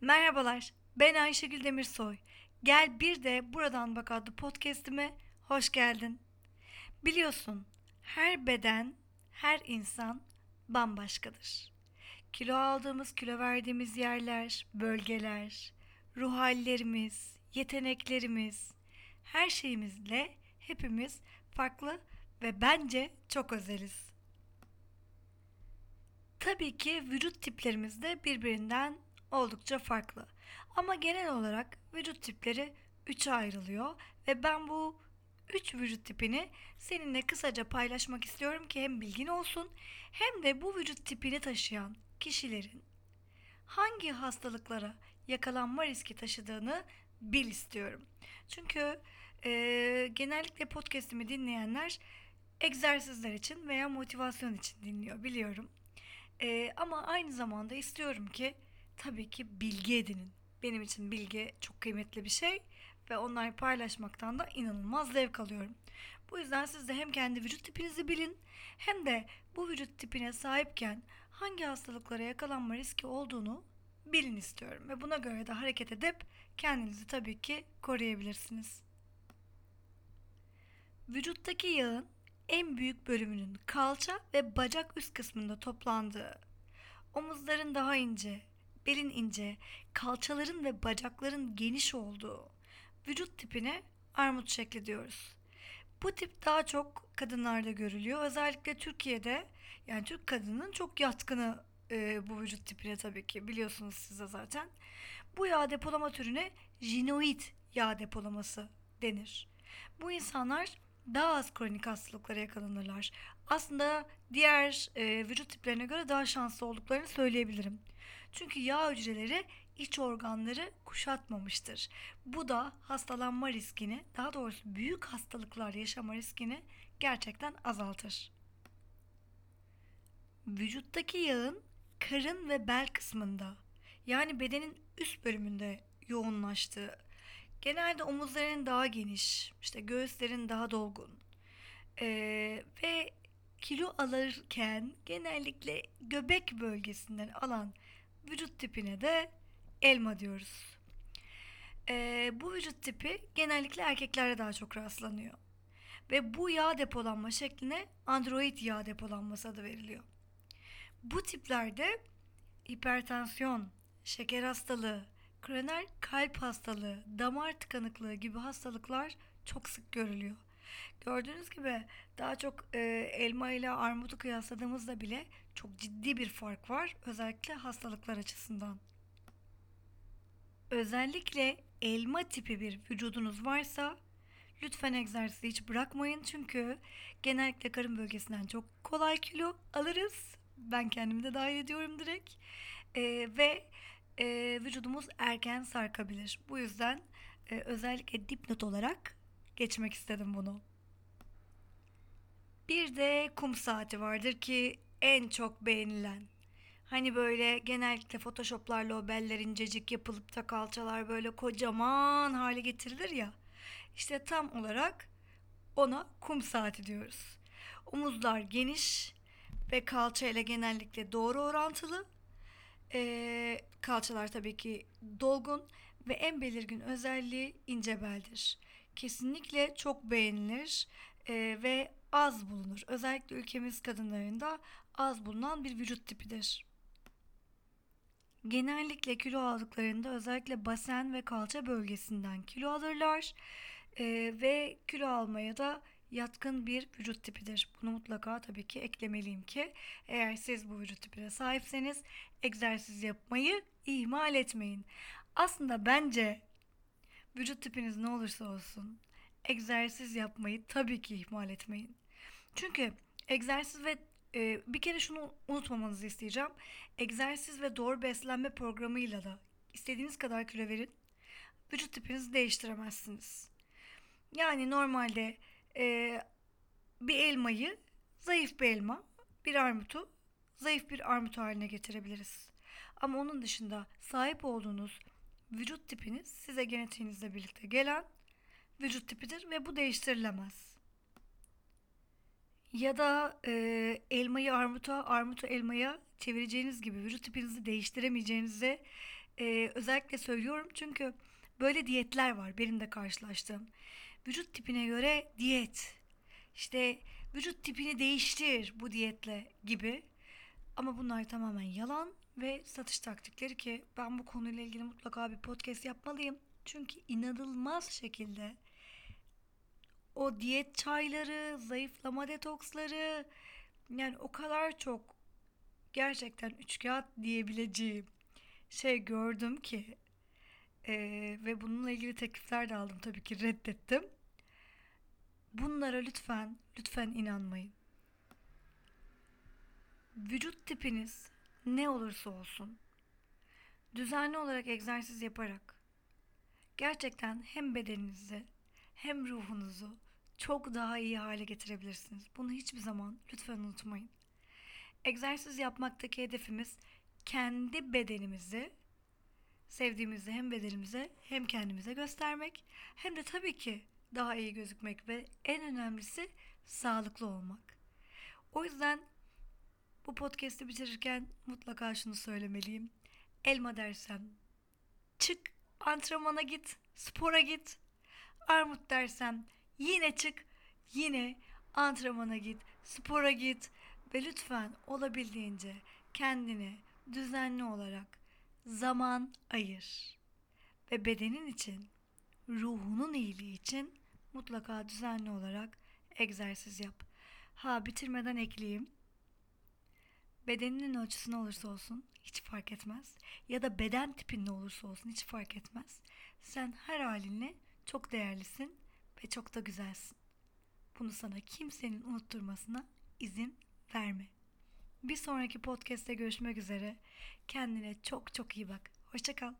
Merhabalar, ben Ayşegül Demirsoy. Gel bir de Buradan Bak adlı podcastime hoş geldin. Biliyorsun, her beden, her insan bambaşkadır. Kilo aldığımız, kilo verdiğimiz yerler, bölgeler, ruh hallerimiz, yeteneklerimiz, her şeyimizle hepimiz farklı ve bence çok özeliz. Tabii ki vücut tiplerimiz de birbirinden oldukça farklı. Ama genel olarak vücut tipleri üçe ayrılıyor ve ben bu üç vücut tipini seninle kısaca paylaşmak istiyorum ki hem bilgin olsun hem de bu vücut tipini taşıyan kişilerin hangi hastalıklara yakalanma riski taşıdığını bil istiyorum. Çünkü e, genellikle podcast'imi dinleyenler egzersizler için veya motivasyon için dinliyor biliyorum. E, ama aynı zamanda istiyorum ki tabii ki bilgi edinin. Benim için bilgi çok kıymetli bir şey ve onları paylaşmaktan da inanılmaz zevk alıyorum. Bu yüzden siz de hem kendi vücut tipinizi bilin hem de bu vücut tipine sahipken hangi hastalıklara yakalanma riski olduğunu bilin istiyorum ve buna göre de hareket edip kendinizi tabii ki koruyabilirsiniz. Vücuttaki yağın en büyük bölümünün kalça ve bacak üst kısmında toplandığı, omuzların daha ince, belin ince, kalçaların ve bacakların geniş olduğu vücut tipine armut şekli diyoruz. Bu tip daha çok kadınlarda görülüyor. Özellikle Türkiye'de yani Türk kadının çok yatkını e, bu vücut tipine tabii ki biliyorsunuz size zaten. Bu yağ depolama türüne jinoid yağ depolaması denir. Bu insanlar daha az kronik hastalıklara yakalanırlar. Aslında diğer e, vücut tiplerine göre daha şanslı olduklarını söyleyebilirim. Çünkü yağ hücreleri iç organları kuşatmamıştır. Bu da hastalanma riskini, daha doğrusu büyük hastalıklar yaşama riskini gerçekten azaltır. Vücuttaki yağın karın ve bel kısmında yani bedenin üst bölümünde yoğunlaştığı, genelde omuzların daha geniş, işte göğüslerin daha dolgun ee, ve kilo alırken genellikle göbek bölgesinden alan vücut tipine de elma diyoruz. Ee, bu vücut tipi genellikle erkeklerde daha çok rastlanıyor. Ve bu yağ depolanma şekline android yağ depolanması adı veriliyor. Bu tiplerde hipertansiyon, şeker hastalığı, kroner kalp hastalığı, damar tıkanıklığı gibi hastalıklar çok sık görülüyor. Gördüğünüz gibi daha çok e, elma ile armudu kıyasladığımızda bile çok ciddi bir fark var özellikle hastalıklar açısından. Özellikle elma tipi bir vücudunuz varsa lütfen egzersizi hiç bırakmayın çünkü genellikle karın bölgesinden çok kolay kilo alırız. Ben kendimi de dahil ediyorum direkt. Ee, ve e, vücudumuz erken sarkabilir. Bu yüzden e, özellikle dipnot olarak geçmek istedim bunu. Bir de kum saati vardır ki en çok beğenilen. Hani böyle genellikle photoshoplarla o beller incecik yapılıp da kalçalar böyle kocaman hale getirilir ya. İşte tam olarak ona kum saati diyoruz. Omuzlar geniş ve kalça ile genellikle doğru orantılı. Ee, kalçalar tabii ki dolgun ve en belirgin özelliği ince beldir. Kesinlikle çok beğenilir e, ve az bulunur. Özellikle ülkemiz kadınlarında az bulunan bir vücut tipidir. Genellikle kilo aldıklarında özellikle basen ve kalça bölgesinden kilo alırlar e, ve kilo almaya da yatkın bir vücut tipidir. Bunu mutlaka tabii ki eklemeliyim ki eğer siz bu vücut tipine sahipseniz egzersiz yapmayı ihmal etmeyin. Aslında bence vücut tipiniz ne olursa olsun egzersiz yapmayı tabii ki ihmal etmeyin. Çünkü egzersiz ve e, bir kere şunu unutmamanızı isteyeceğim. Egzersiz ve doğru beslenme programıyla da istediğiniz kadar kilo verin. Vücut tipinizi değiştiremezsiniz. Yani normalde e, bir elmayı zayıf bir elma, bir armutu zayıf bir armut haline getirebiliriz. Ama onun dışında sahip olduğunuz vücut tipiniz size genetiğinizle birlikte gelen vücut tipidir ve bu değiştirilemez. Ya da e, elmayı armuta, armutu elmaya çevireceğiniz gibi vücut tipinizi değiştiremeyeceğinize e, özellikle söylüyorum çünkü böyle diyetler var benim de karşılaştığım. Vücut tipine göre diyet. İşte vücut tipini değiştir bu diyetle gibi. Ama bunlar tamamen yalan ve satış taktikleri ki ben bu konuyla ilgili mutlaka bir podcast yapmalıyım. Çünkü inanılmaz şekilde o diyet çayları, zayıflama detoksları yani o kadar çok gerçekten üçkağıt diyebileceğim şey gördüm ki e, ve bununla ilgili teklifler de aldım tabii ki reddettim. Bunlara lütfen lütfen inanmayın. Vücut tipiniz ne olursa olsun düzenli olarak egzersiz yaparak gerçekten hem bedeninizi hem ruhunuzu çok daha iyi hale getirebilirsiniz. Bunu hiçbir zaman lütfen unutmayın. Egzersiz yapmaktaki hedefimiz kendi bedenimizi sevdiğimizi hem bedenimize hem kendimize göstermek hem de tabii ki daha iyi gözükmek ve en önemlisi sağlıklı olmak. O yüzden bu podcast'i bitirirken mutlaka şunu söylemeliyim. Elma dersem çık antrenmana git, spora git. Armut dersem yine çık, yine antrenmana git, spora git ve lütfen olabildiğince kendini düzenli olarak zaman ayır. Ve bedenin için, ruhunun iyiliği için mutlaka düzenli olarak egzersiz yap. Ha bitirmeden ekleyeyim. Bedeninin ölçüsü ne olursa olsun hiç fark etmez. Ya da beden tipin ne olursa olsun hiç fark etmez. Sen her halinle çok değerlisin ve çok da güzelsin. Bunu sana kimsenin unutturmasına izin verme. Bir sonraki podcast'te görüşmek üzere. Kendine çok çok iyi bak. Hoşçakal.